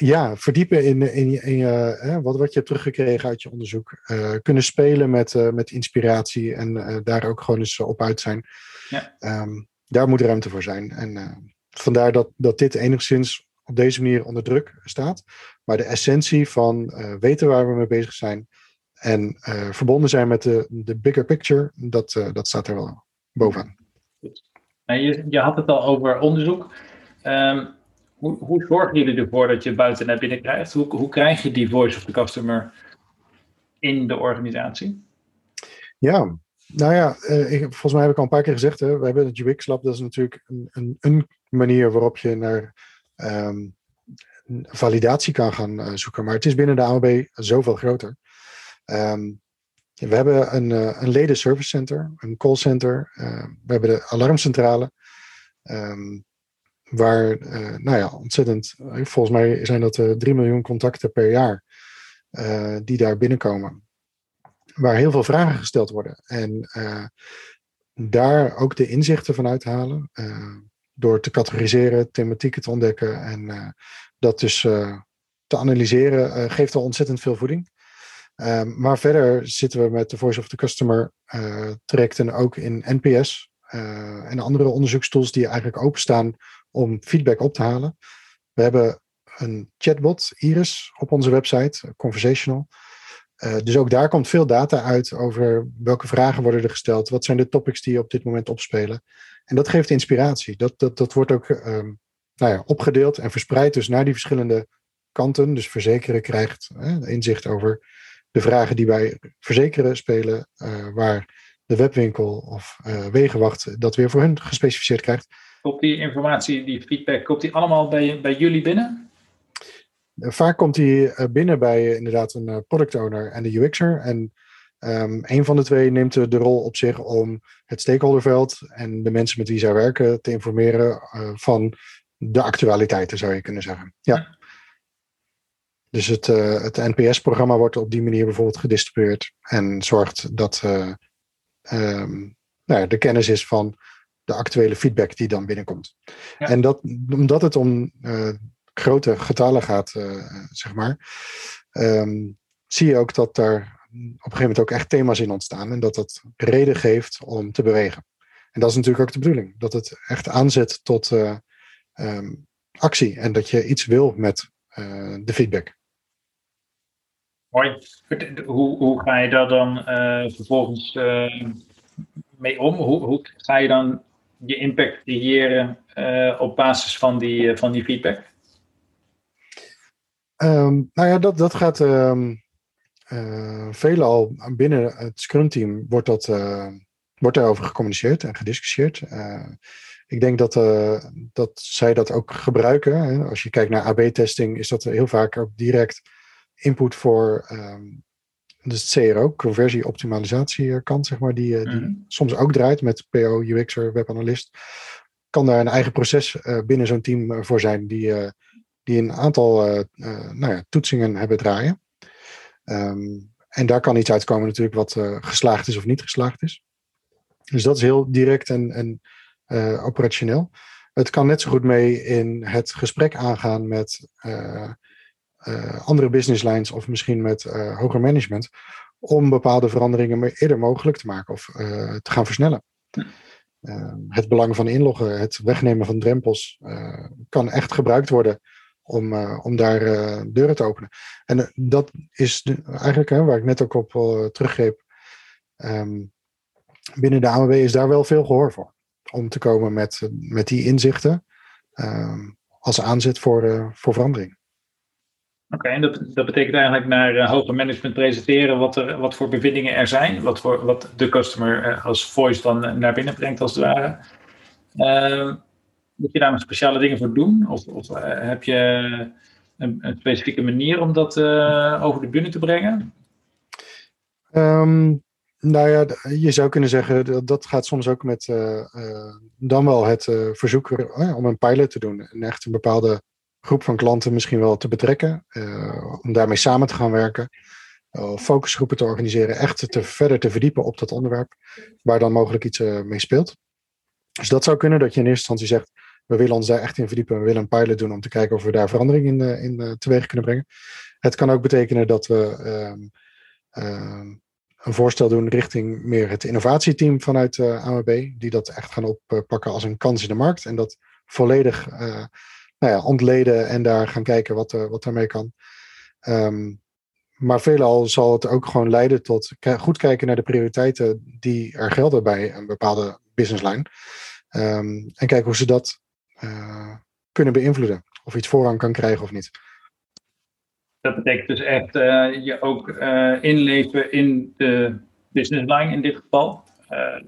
ja, verdiepen in, in, in je, wat, wat je hebt teruggekregen uit je onderzoek. Uh, kunnen spelen met, uh, met inspiratie en daar ook gewoon eens op uit zijn. Ja. Um, daar moet ruimte voor zijn. En vandaar dat, dat dit enigszins op deze manier onder druk staat. Maar de essentie van weten waar we mee bezig zijn en verbonden zijn met de, de bigger picture, dat, dat staat er wel bovenaan. Nou, je, je had het al over onderzoek. Um, hoe, hoe zorgen jullie ervoor dat je buiten naar binnen krijgt? Hoe, hoe krijg je die voice of the customer in de organisatie? Ja, nou ja, eh, volgens mij heb ik al een paar keer gezegd, hè, we hebben het UX Lab, dat is natuurlijk een, een, een manier waarop je naar um, validatie kan gaan uh, zoeken. Maar het is binnen de AOB zoveel groter. Um, we hebben een, uh, een leden service center, een call center. Uh, we hebben de alarmcentrale. Um, Waar, uh, nou ja, ontzettend, eh, volgens mij zijn dat uh, eh, 3 miljoen contacten per jaar die daar binnenkomen. Waar heel veel vragen gesteld worden. En daar ook de inzichten van uithalen. door te categoriseren, thematieken te ontdekken en dat dus te analyseren, geeft al ontzettend veel voeding. maar verder zitten we met de Voice of the Customer trajecten ook in NPS en andere onderzoekstools die eigenlijk openstaan om feedback op te halen. We hebben een chatbot, Iris, op onze website, conversational. Uh, dus ook daar komt veel data uit over welke vragen worden er gesteld, wat zijn de topics die op dit moment opspelen. En dat geeft inspiratie. Dat, dat, dat wordt ook um, nou ja, opgedeeld en verspreid dus naar die verschillende kanten. Dus verzekeren krijgt inzicht over de vragen die bij verzekeren spelen, uh, waar de webwinkel of wegenwacht dat weer voor hun gespecificeerd krijgt. Komt die informatie, die feedback, komt die allemaal bij, bij jullie binnen? Vaak komt die eh, binnen bij eh, inderdaad een eh, product owner en de UX'er. En um, een van de twee neemt de rol op zich om het stakeholderveld en de mensen met wie zij werken te informeren uh, van de actualiteiten, zou je kunnen zeggen. Ja. Dus het, uh, het NPS-programma wordt op die manier bijvoorbeeld gedistribueerd en zorgt dat uh, um, nou ja, de kennis is van de actuele feedback die dan binnenkomt. En dat, omdat het om uh, grote getallen gaat, uh, zeg maar, um, zie je ook dat daar op een gegeven moment ook echt thema's in ontstaan en dat dat reden geeft om te bewegen. En dat is natuurlijk ook de bedoeling, dat het echt aanzet tot uh, um, actie en dat je iets wil met de feedback. Mooi. Hoe, hoe ga je daar dan vervolgens mee om? Hoe, hoe ga je dan je impact creëren uh, op basis van die, uh, van die feedback? Um, nou ja, dat, dat gaat. Um, veelal binnen het Scrum-team wordt, dat, wordt daarover gecommuniceerd en gediscussieerd. Ik denk dat, dat zij dat ook gebruiken. Als je kijkt naar AB-testing, is dat heel vaak ook direct input voor um, de CRO, conversie-optimalisatie kant, zeg maar, die, die mm. soms ook draait met PO, UX'er, webanalist. Kan daar een eigen proces binnen zo'n team voor zijn die, die een aantal nou ja, toetsingen hebben draaien. Um, en daar kan iets uitkomen natuurlijk wat geslaagd is of niet geslaagd is. Dus dat is heel direct en, en uh, operationeel. Het kan net zo goed mee in het gesprek aangaan met uh, andere business lines of misschien met hoger management. Om bepaalde veranderingen eerder mogelijk te maken of te gaan versnellen. Ehm, het belang van inloggen, het wegnemen van drempels kan echt gebruikt worden om, om daar deuren te openen. En dat is de, eigenlijk waar ik net ook op teruggreep. Um, binnen de AMB is daar wel veel gehoor voor. Om te komen met, met die inzichten um, als aanzet voor, voor verandering. Oké, en dat, dat betekent eigenlijk naar hoger management presenteren wat, er, wat voor bevindingen er zijn. Wat, voor, wat de customer als voice dan naar binnen brengt als het ware. Ehm, moet je daar nog speciale dingen voor doen? Of, of uh, heb je een, specifieke manier om dat uh, over de bühne te brengen? Um, nou ja, je zou kunnen zeggen dat dat gaat soms ook met uh, dan wel het verzoek om een pilot te doen. En echt een bepaalde groep van klanten misschien wel te betrekken. om daarmee samen te gaan werken. focusgroepen te organiseren. Echt te, verder te verdiepen op dat onderwerp. Waar dan mogelijk iets mee speelt. Dus dat zou kunnen dat je in eerste instantie zegt we willen ons daar echt in verdiepen. We willen een pilot doen om te kijken of we daar verandering in, in uh, teweeg kunnen brengen. Het kan ook betekenen dat we um, um, een voorstel doen richting meer het innovatieteam vanuit eh, AMB. Die dat echt gaan oppakken als een kans in de markt. En dat volledig nou ja, ontleden en daar gaan kijken wat, wat daarmee kan. Um, maar veelal zal het ook gewoon leiden tot goed kijken naar de prioriteiten die er gelden bij een bepaalde businesslijn. Um, en kijken hoe ze dat uh, kunnen beïnvloeden. Of iets voorrang kan krijgen of niet. Dat betekent dus echt uh, je ook uh, inleven in de business line in dit geval.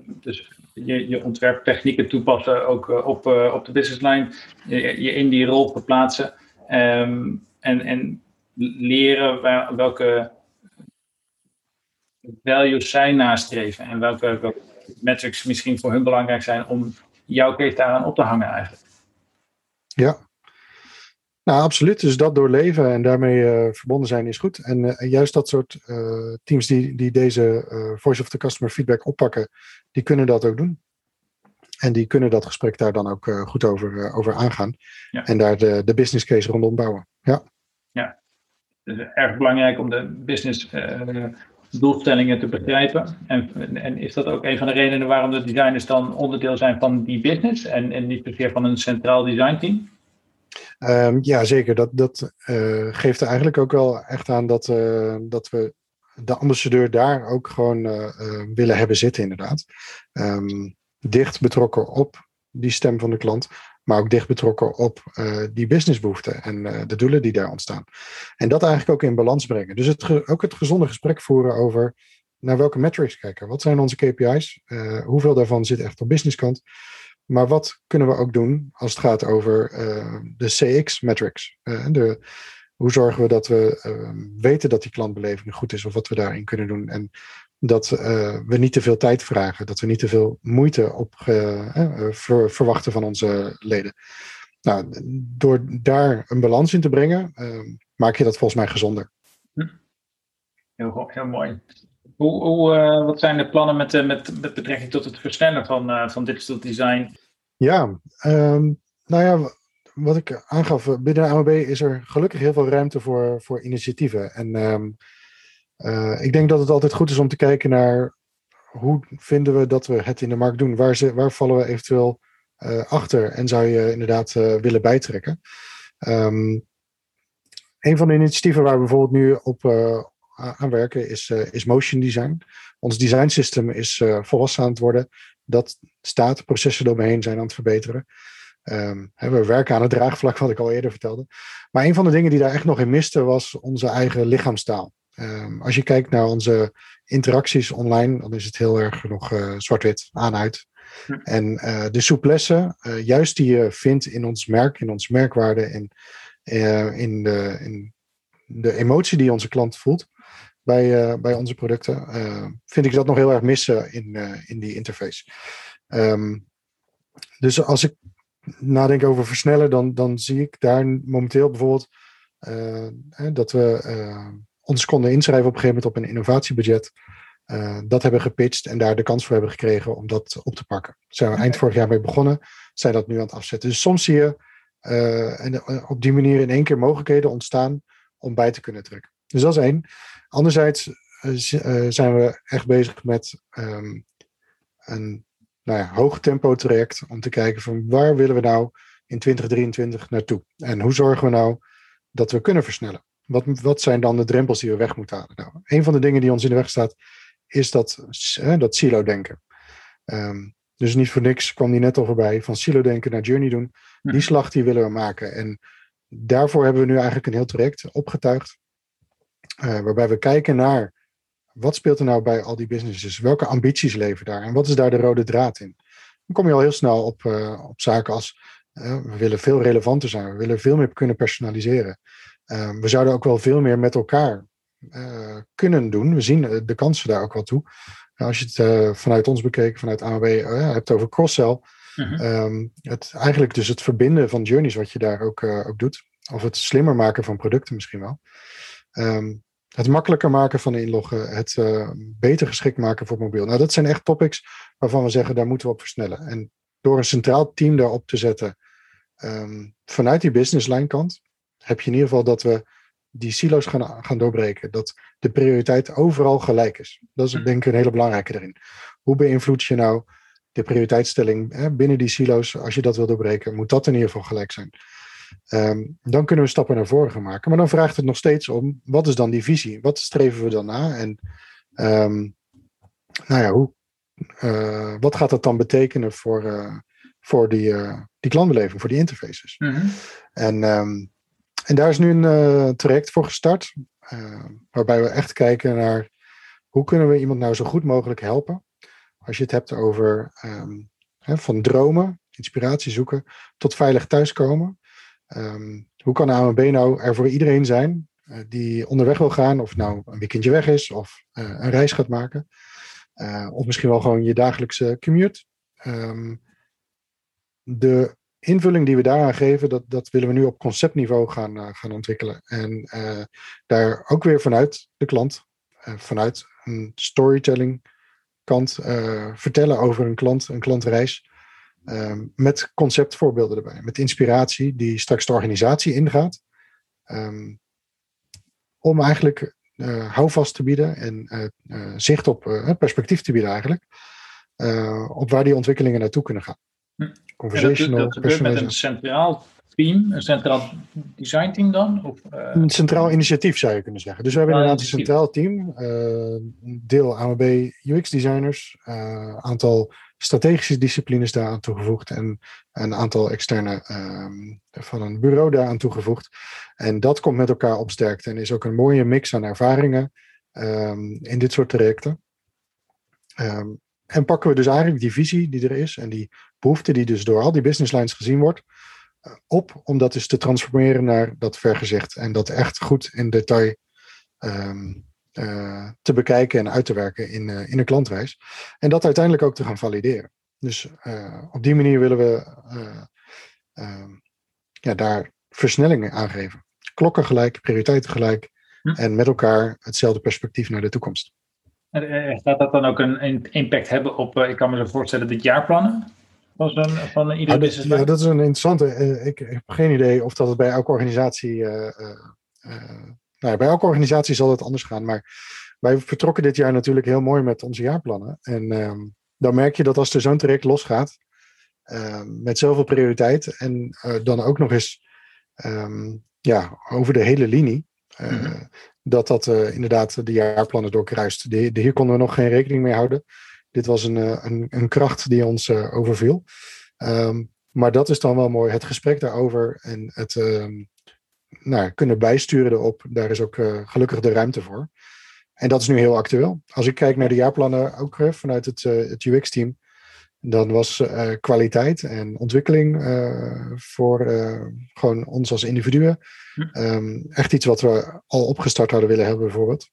Dus je, je ontwerptechnieken toepassen ook op, op de business line. Je, je, in die rol verplaatsen. Um, en, en leren welke values zij nastreven. En welke, welke metrics misschien voor hun belangrijk zijn om jouw case daaraan op te hangen eigenlijk. Ja. Nou, absoluut. Dus dat doorleven en daarmee uh, verbonden zijn is goed. En uh, juist dat soort uh, teams die, die deze voice of the customer feedback oppakken, die kunnen dat ook doen. En die kunnen dat gesprek daar dan ook goed over, over aangaan. Ja. En daar de, de business case rondom bouwen. Ja. Ja, het is erg belangrijk om de business doelstellingen te begrijpen. En, en is dat ook een van de redenen waarom de designers dan onderdeel zijn van die business en, en niet zozeer van een centraal designteam? Um, ja, zeker. Dat, dat uh, geeft er eigenlijk ook wel echt aan dat, uh, dat we de ambassadeur daar ook gewoon uh, willen hebben zitten, inderdaad. Um, dicht betrokken op die stem van de klant maar ook dicht betrokken op die businessbehoeften en de doelen die daar ontstaan. En dat eigenlijk ook in balans brengen. Dus het ook het gezonde gesprek voeren over naar welke metrics kijken. Wat zijn onze KPI's? Eh, hoeveel daarvan zit echt op businesskant? Maar wat kunnen we ook doen als het gaat over de CX-metrics? de, hoe zorgen we dat we weten dat die klantbeleving goed is of wat we daarin kunnen doen? En dat uh, we niet te veel tijd vragen, dat we niet te veel moeite op uh, ver, verwachten van onze leden. Nou, door daar een balans in te brengen, maak je dat volgens mij gezonder. Hm. Heel, heel mooi. Hoe, wat zijn de plannen met, met, betrekking tot het versnellen van, van digital design? Ja, um, nou ja, wat ik aangaf, binnen de AMB is er gelukkig heel veel ruimte voor, voor initiatieven. En um, ik denk dat het altijd goed is om te kijken naar hoe vinden we dat we het in de markt doen? Waar, ze, waar vallen we eventueel uh, achter en zou je inderdaad willen bijtrekken? Um, een van de initiatieven waar we bijvoorbeeld nu op aan werken is, is motion design. Ons design system is volwassen aan het worden. Dat staat, processen eromheen zijn aan het verbeteren. Um, we werken aan het draagvlak, wat ik al eerder vertelde. Maar een van de dingen die daar echt nog in miste, was onze eigen lichaamstaal. Ehm, als je kijkt naar onze interacties online, dan is het heel erg nog uh, zwart-wit, aan-uit. Hm. En uh, de souplesse, uh, juist die je vindt in ons merk, in onze merkwaarde en in, de, in de emotie die onze klant voelt bij, bij onze producten, vind ik dat nog heel erg missen in, in die interface. Um, dus als ik nadenk over versnellen, dan, dan zie ik daar momenteel bijvoorbeeld dat we ons konden inschrijven op een gegeven moment op een innovatiebudget. Uh, dat hebben gepitcht en daar de kans voor hebben gekregen om dat op te pakken. Daar zijn we eind vorig jaar mee begonnen, zijn dat nu aan het afzetten. Dus soms zie je uh, en, uh, op die manier in één keer mogelijkheden ontstaan om bij te kunnen trekken. Dus dat is één. Anderzijds zijn we echt bezig met um, een nou ja, hoog tempo traject om te kijken van waar willen we nou in 2023 naartoe? En hoe zorgen we nou dat we kunnen versnellen? Wat, wat zijn dan de drempels die we weg moeten halen? Nou, een van de dingen die ons in de weg staat, is dat, dat silo-denken. Ehm, dus niet voor niks kwam die net al voorbij. Van silo-denken naar journey doen. Die slag die willen we maken. En daarvoor hebben we nu eigenlijk een heel traject opgetuigd. Uh, waarbij we kijken naar wat speelt er nou bij al die businesses? Welke ambities leven daar? En wat is daar de rode draad in? Dan kom je al heel snel op, uh, op zaken als uh, we willen veel relevanter zijn. We willen veel meer kunnen personaliseren. Ehm, we zouden ook wel veel meer met elkaar kunnen doen. We zien eh, de kansen daar ook wel toe. Als je het vanuit ons bekeken, vanuit AMB, hebt over cross-sell. Uh-huh. um, het, eigenlijk dus het verbinden van journeys, wat je daar ook, ook doet. Of het slimmer maken van producten misschien wel. Um, het makkelijker maken van inloggen. Het beter geschikt maken voor mobiel. Nou, dat zijn echt topics waarvan we zeggen, daar moeten we op versnellen. En door een centraal team daarop te zetten, um, vanuit die business kant, heb je in ieder geval dat we die silo's gaan, gaan doorbreken. Dat de prioriteit overal gelijk is. Dat is denk ik een hele belangrijke erin. Hoe beïnvloed je nou de prioriteitsstelling hè, binnen die silo's? Als je dat wil doorbreken, moet dat in ieder geval gelijk zijn. Um, dan kunnen we stappen naar voren gaan maken. Maar dan vraagt het nog steeds om, wat is dan die visie? Wat streven we dan na? En um, nou ja, hoe, uh, wat gaat dat dan betekenen voor, uh, voor die, uh, die klantbeleving, voor die interfaces? Mm -hmm. En um, en daar is nu een traject voor gestart, waarbij we echt kijken naar hoe kunnen we iemand nou zo goed mogelijk helpen. Als je het hebt over hè, van dromen, inspiratie zoeken, tot veilig thuiskomen. Um, hoe kan de AMB nou er voor iedereen zijn uh, die onderweg wil gaan, of nou een weekendje weg is of een reis gaat maken. of misschien wel gewoon je dagelijkse commute. Um, de invulling die we daaraan geven, dat, dat willen we nu op conceptniveau gaan, gaan ontwikkelen. En daar ook weer vanuit de klant, vanuit een storytelling kant, vertellen over een klant, een klantreis. Um, met conceptvoorbeelden erbij, met inspiratie die straks de organisatie ingaat. Um, om eigenlijk houvast te bieden en zicht op perspectief te bieden eigenlijk. op waar die ontwikkelingen naartoe kunnen gaan. Conversational. dat, met een centraal team, een centraal design team dan? Of. Een centraal initiatief zou je kunnen zeggen. Dus we hebben inderdaad een centraal team, deel AMB UX designers, aantal strategische disciplines daaraan toegevoegd en een aantal externe um, van een bureau daaraan toegevoegd. En dat komt met elkaar opsterkt en is ook een mooie mix aan ervaringen um, in dit soort trajecten. Um, en pakken we dus eigenlijk die visie die er is en die behoefte die dus door al die business lines gezien wordt, eh, op om dat dus te transformeren naar dat vergezicht en dat echt goed in detail uh, te bekijken en uit te werken in, uh, in een klantreis. En dat uiteindelijk ook te gaan valideren. Dus uh, op die manier willen we ehm, ja, daar versnellingen aangeven. Klokken gelijk, prioriteiten gelijk hm. en met elkaar hetzelfde perspectief naar de toekomst. En gaat dat dan ook een impact hebben op, ik kan me zo voorstellen, de jaarplannen? van, van ieder ah, dat, ja, dat is een interessante. Ik, heb geen idee of dat het bij elke organisatie. Uh, nou, bij elke organisatie zal het anders gaan. Maar wij vertrokken dit jaar natuurlijk heel mooi met onze jaarplannen. En ehm, dan merk je dat als er zo'n traject losgaat. Ehm, met zoveel prioriteit. En dan ook nog eens um, ja, over de hele linie. Mm-hmm. Dat dat inderdaad de jaarplannen doorkruist. De, de, hier konden we nog geen rekening mee houden. Dit was een, eh, een, een kracht die ons overviel. Um, maar dat is dan wel mooi. Het gesprek daarover en het, um, nou, kunnen bijsturen erop. Daar is ook gelukkig de ruimte voor. En dat is nu heel actueel. Als ik kijk naar de jaarplannen, ook vanuit het, het UX-team, dan was kwaliteit en ontwikkeling voor gewoon ons als individuen hm. ehm, echt iets wat we al opgestart hadden willen hebben, bijvoorbeeld.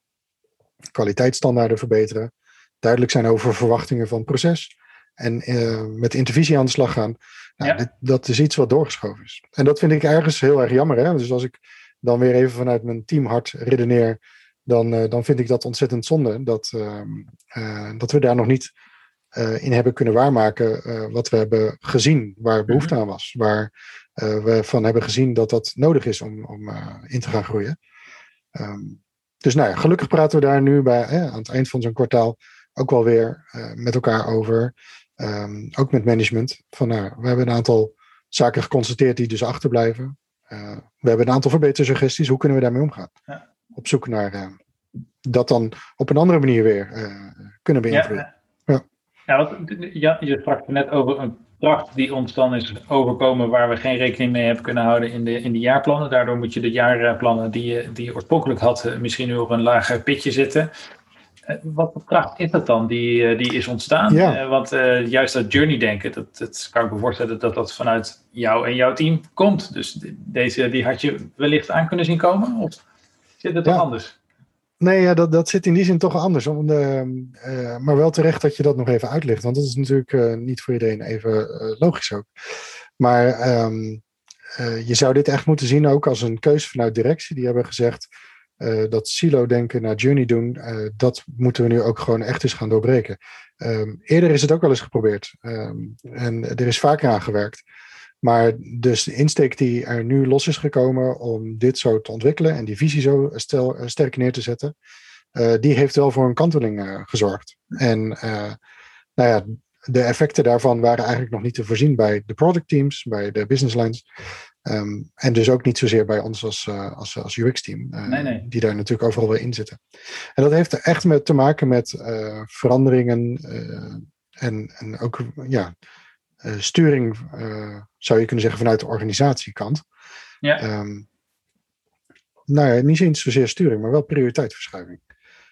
Kwaliteitsstandaarden verbeteren, duidelijk zijn over verwachtingen van het proces en uh, met intervisie aan de slag gaan. Nou, dit, dat is iets wat doorgeschoven is. En dat vind ik ergens heel erg jammer. Hè? Dus als ik dan weer even vanuit mijn teamhart redeneer, dan, uh, dan vind ik dat ontzettend zonde dat, uh, dat we daar nog niet in hebben kunnen waarmaken wat we hebben gezien, waar behoefte mhm. aan was. Waar we van hebben gezien dat dat nodig is om, om in te gaan groeien. Um, dus nou ja, gelukkig praten we daar nu bij, aan het eind van zo'n kwartaal ook wel weer met elkaar over. Ehm, ook met management. Van, nou, we hebben een aantal zaken geconstateerd die dus achterblijven. Uh, we hebben een aantal verbetersuggesties. Hoe kunnen we daarmee omgaan? Ja. Op zoek naar uh, dat dan op een andere manier weer uh, kunnen beïnvloeden. Ja, ja. ja, je sprak net over een kracht die ons dan is overkomen waar we geen rekening mee hebben kunnen houden in de, in de jaarplannen. Daardoor moet je de jaarplannen die je, die je oorspronkelijk had misschien nu op een lager pitje zitten. Eh, wat voor kracht is dat dan die, eh, die is ontstaan? Ja. Eh, want juist dat journey-denken, dat, dat kan ik me voorstellen dat dat vanuit jou en jouw team komt. Dus deze die had je wellicht aan kunnen zien komen? Of zit het toch anders? Nee, ja, dat, dat zit in die zin toch anders. Om de, maar wel terecht dat je dat nog even uitlegt. Want dat is natuurlijk niet voor iedereen even logisch ook. Maar ehm, je zou dit echt moeten zien ook als een keuze vanuit directie. Die hebben gezegd uh, dat silo-denken naar journey doen, uh, dat moeten we nu ook gewoon echt eens gaan doorbreken. Um, eerder is het ook wel eens geprobeerd um, en er is vaker aan gewerkt. Maar dus de insteek die er nu los is gekomen om dit zo te ontwikkelen en die visie zo uh, sterk neer te zetten, die heeft wel voor een kanteling gezorgd. En nou ja, de effecten daarvan waren eigenlijk nog niet te voorzien bij de product teams, bij de business lines. Ehm, en dus ook niet zozeer bij ons als, uh, als, als UX-team, uh, die daar natuurlijk overal weer in zitten. En dat heeft echt met, te maken met uh, veranderingen en, en ook ja, sturing, zou je kunnen zeggen, vanuit de organisatiekant. Ja. Um, nou ja, niet eens zozeer sturing, maar wel prioriteitsverschuiving.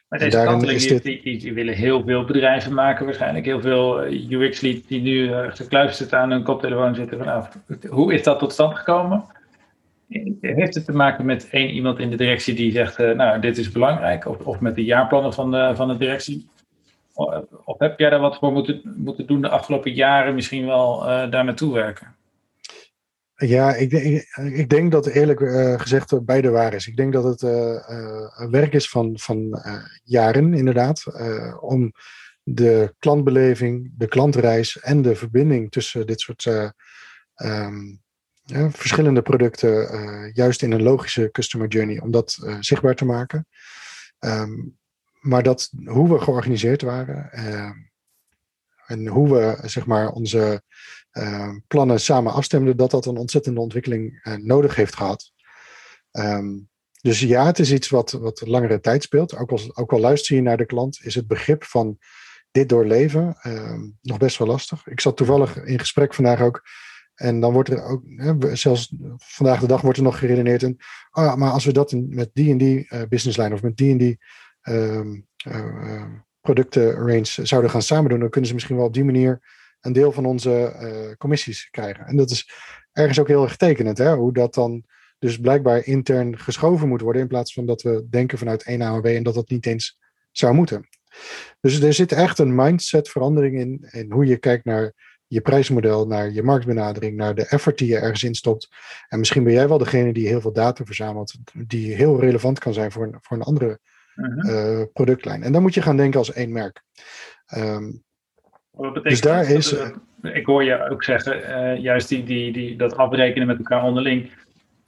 Maar deze kanteling, dit... die, die, die, willen heel veel bedrijven maken waarschijnlijk. Heel veel eh, UX-lead die nu uh, gekluisterd aan hun koptelefoon zitten. Vanaf. Hoe is dat tot stand gekomen? Heeft het te maken met één iemand in de directie die zegt, uh, nou, dit is belangrijk? Of, of met de jaarplannen van de, van de directie? Of, of heb jij daar wat voor moeten, moeten doen de afgelopen jaren, misschien wel daar naartoe werken? Ja, ik, ik, denk dat eerlijk uh, gezegd beide waar is. Ik denk dat het uh, werk is van, van jaren, inderdaad, om de klantbeleving, de klantreis en de verbinding tussen dit soort um, ja, verschillende producten, juist in een logische customer journey, om dat zichtbaar te maken. Um, maar dat hoe we georganiseerd waren en hoe we zeg maar onze uh, plannen samen afstemden, dat dat een ontzettende ontwikkeling uh, nodig heeft gehad. Um, dus ja, het is iets wat, wat langere tijd speelt. Ook al, ook al luister je naar de klant, is het begrip van dit doorleven uh, nog best wel lastig. Ik zat toevallig in gesprek vandaag ook. En dan wordt er ook, hè, zelfs vandaag de dag wordt er nog geredeneerd. En, oh ja, maar als we dat met die en die uh, business line of met die en die um, producten range zouden gaan samen doen, dan kunnen ze misschien wel op die manier een deel van onze uh, commissies krijgen. En dat is ergens ook heel erg tekenend, hè? hoe dat dan dus blijkbaar intern geschoven moet worden, in plaats van dat we denken vanuit één AOW en dat dat niet eens zou moeten. Dus er zit echt een mindset verandering in, in hoe je kijkt naar je prijsmodel, naar je marktbenadering, naar de effort die je ergens instopt. En misschien ben jij wel degene die heel veel data verzamelt, die heel relevant kan zijn voor een, voor een andere uh productlijn. En dan moet je gaan denken als één merk. Um, dus daar is. ik hoor je ook zeggen, uh, juist die, die, die, dat afrekenen met elkaar onderling.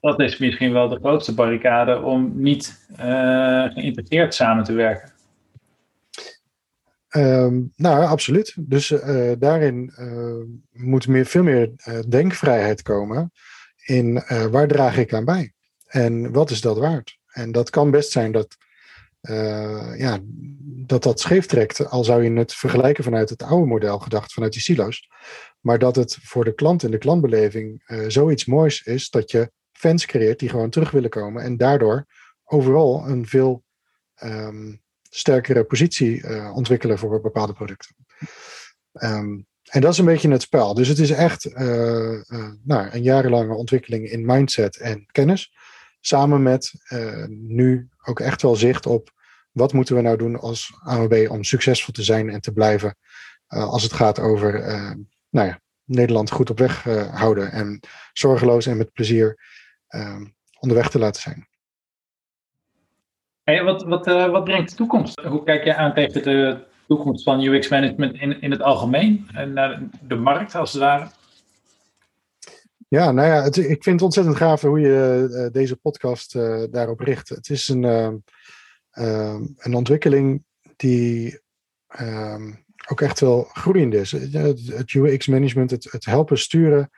Dat is misschien wel de grootste barricade om niet uh, geïntegreerd samen te werken. Um, nou, absoluut. Dus uh, daarin moet meer, veel meer denkvrijheid komen in waar draag ik aan bij en wat is dat waard. En dat kan best zijn dat ja, dat dat scheef trekt. Al zou je het vergelijken vanuit het oude model gedacht, vanuit die silo's. Maar dat het voor de klant en de klantbeleving uh, zoiets moois is dat je fans creëert die gewoon terug willen komen. En daardoor overal een veel ehm, sterkere positie uh, ontwikkelen voor bepaalde producten. Um, en dat is een beetje het spel. Dus het is echt nou, een jarenlange ontwikkeling in mindset en kennis. Samen met nu ook echt wel zicht op wat moeten we nou doen als AMB om succesvol te zijn en te blijven. als het gaat over nou ja, Nederland goed op weg houden en zorgeloos en met plezier onderweg te laten zijn. Hey, wat, wat, wat brengt de toekomst? Hoe kijk je aan tegen de toekomst van UX management in, in het algemeen en naar de markt als het ware? Ja, nou ja, ik vind het ontzettend gaaf hoe je uh, deze podcast uh, daarop richt. Het is een, een ontwikkeling die um, ook echt wel groeiend is. Het, het UX management, het, het helpen sturen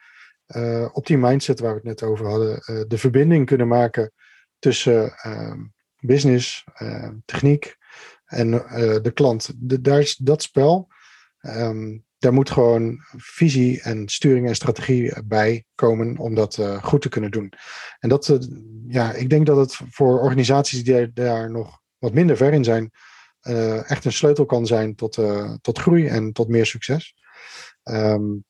op die mindset waar we het net over hadden, de verbinding kunnen maken tussen business, techniek en de klant. De, daar is dat spel. Daar moet gewoon visie en sturing en strategie bij komen om dat uh, goed te kunnen doen. En dat, ja, ik denk dat het voor organisaties die daar nog wat minder ver in zijn, echt een sleutel kan zijn tot, tot groei en tot meer succes. Um,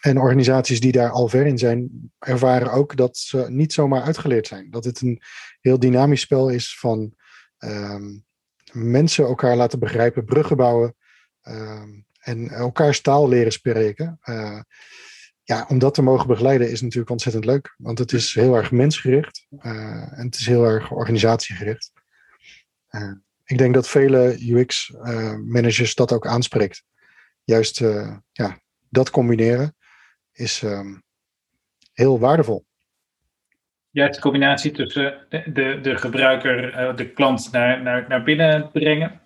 en organisaties die daar al ver in zijn, ervaren ook dat ze niet zomaar uitgeleerd zijn. Dat het een heel dynamisch spel is van um, mensen elkaar laten begrijpen, bruggen bouwen um, en elkaars taal leren spreken. Uh, ja, om dat te mogen begeleiden is natuurlijk ontzettend leuk. Want het is heel erg mensgericht uh, en het is heel erg organisatiegericht. Uh, ik denk dat vele UX-managers dat ook aanspreekt. Juist ja, dat combineren is um, heel waardevol. Juist de combinatie tussen de, de, de gebruiker, de klant naar, naar, naar binnen brengen.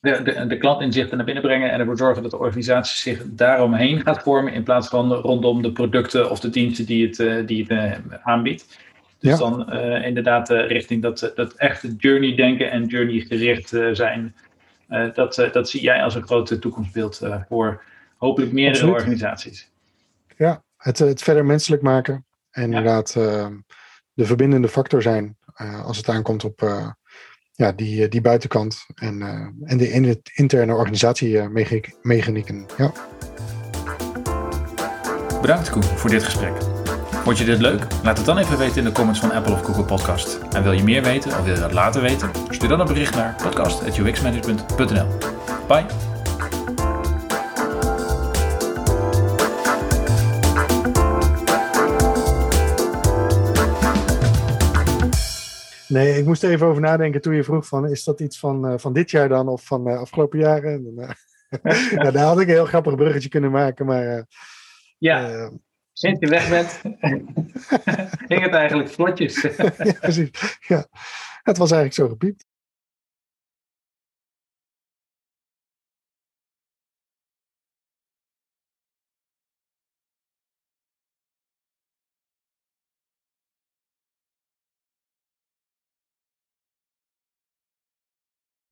De, de, de klantinzichten naar binnen brengen en ervoor zorgen dat de organisatie zich daaromheen gaat vormen in plaats van rondom de producten of de diensten die het, uh, die het uh, aanbiedt. Dus ja. dan inderdaad richting dat, dat echte journey denken en journey gericht zijn. dat, dat zie jij als een grote toekomstbeeld voor hopelijk meerdere Absoluut. organisaties ja. Het, het verder menselijk maken. En inderdaad uh, de verbindende factor zijn uh, als het aankomt op uh, ja, die, die buitenkant en, en de in interne organisatiemechanieken. Ja. Bedankt Koen voor dit gesprek. Vond je dit leuk? Laat het dan even weten in de comments van Apple of Google Podcast. En wil je meer weten of wil je dat later weten? Stuur dan een bericht naar podcast.uxmanagement.nl. Bye! Nee, ik moest even over nadenken toen je vroeg van, is dat iets van, uh, van dit jaar dan of van uh, afgelopen jaren? En, uh, *laughs* ja, daar had ik een heel grappig bruggetje kunnen maken, maar... ja, sinds je weg bent, *laughs* ging het eigenlijk vlotjes. ja, precies. Ja. Het was eigenlijk zo gepiept.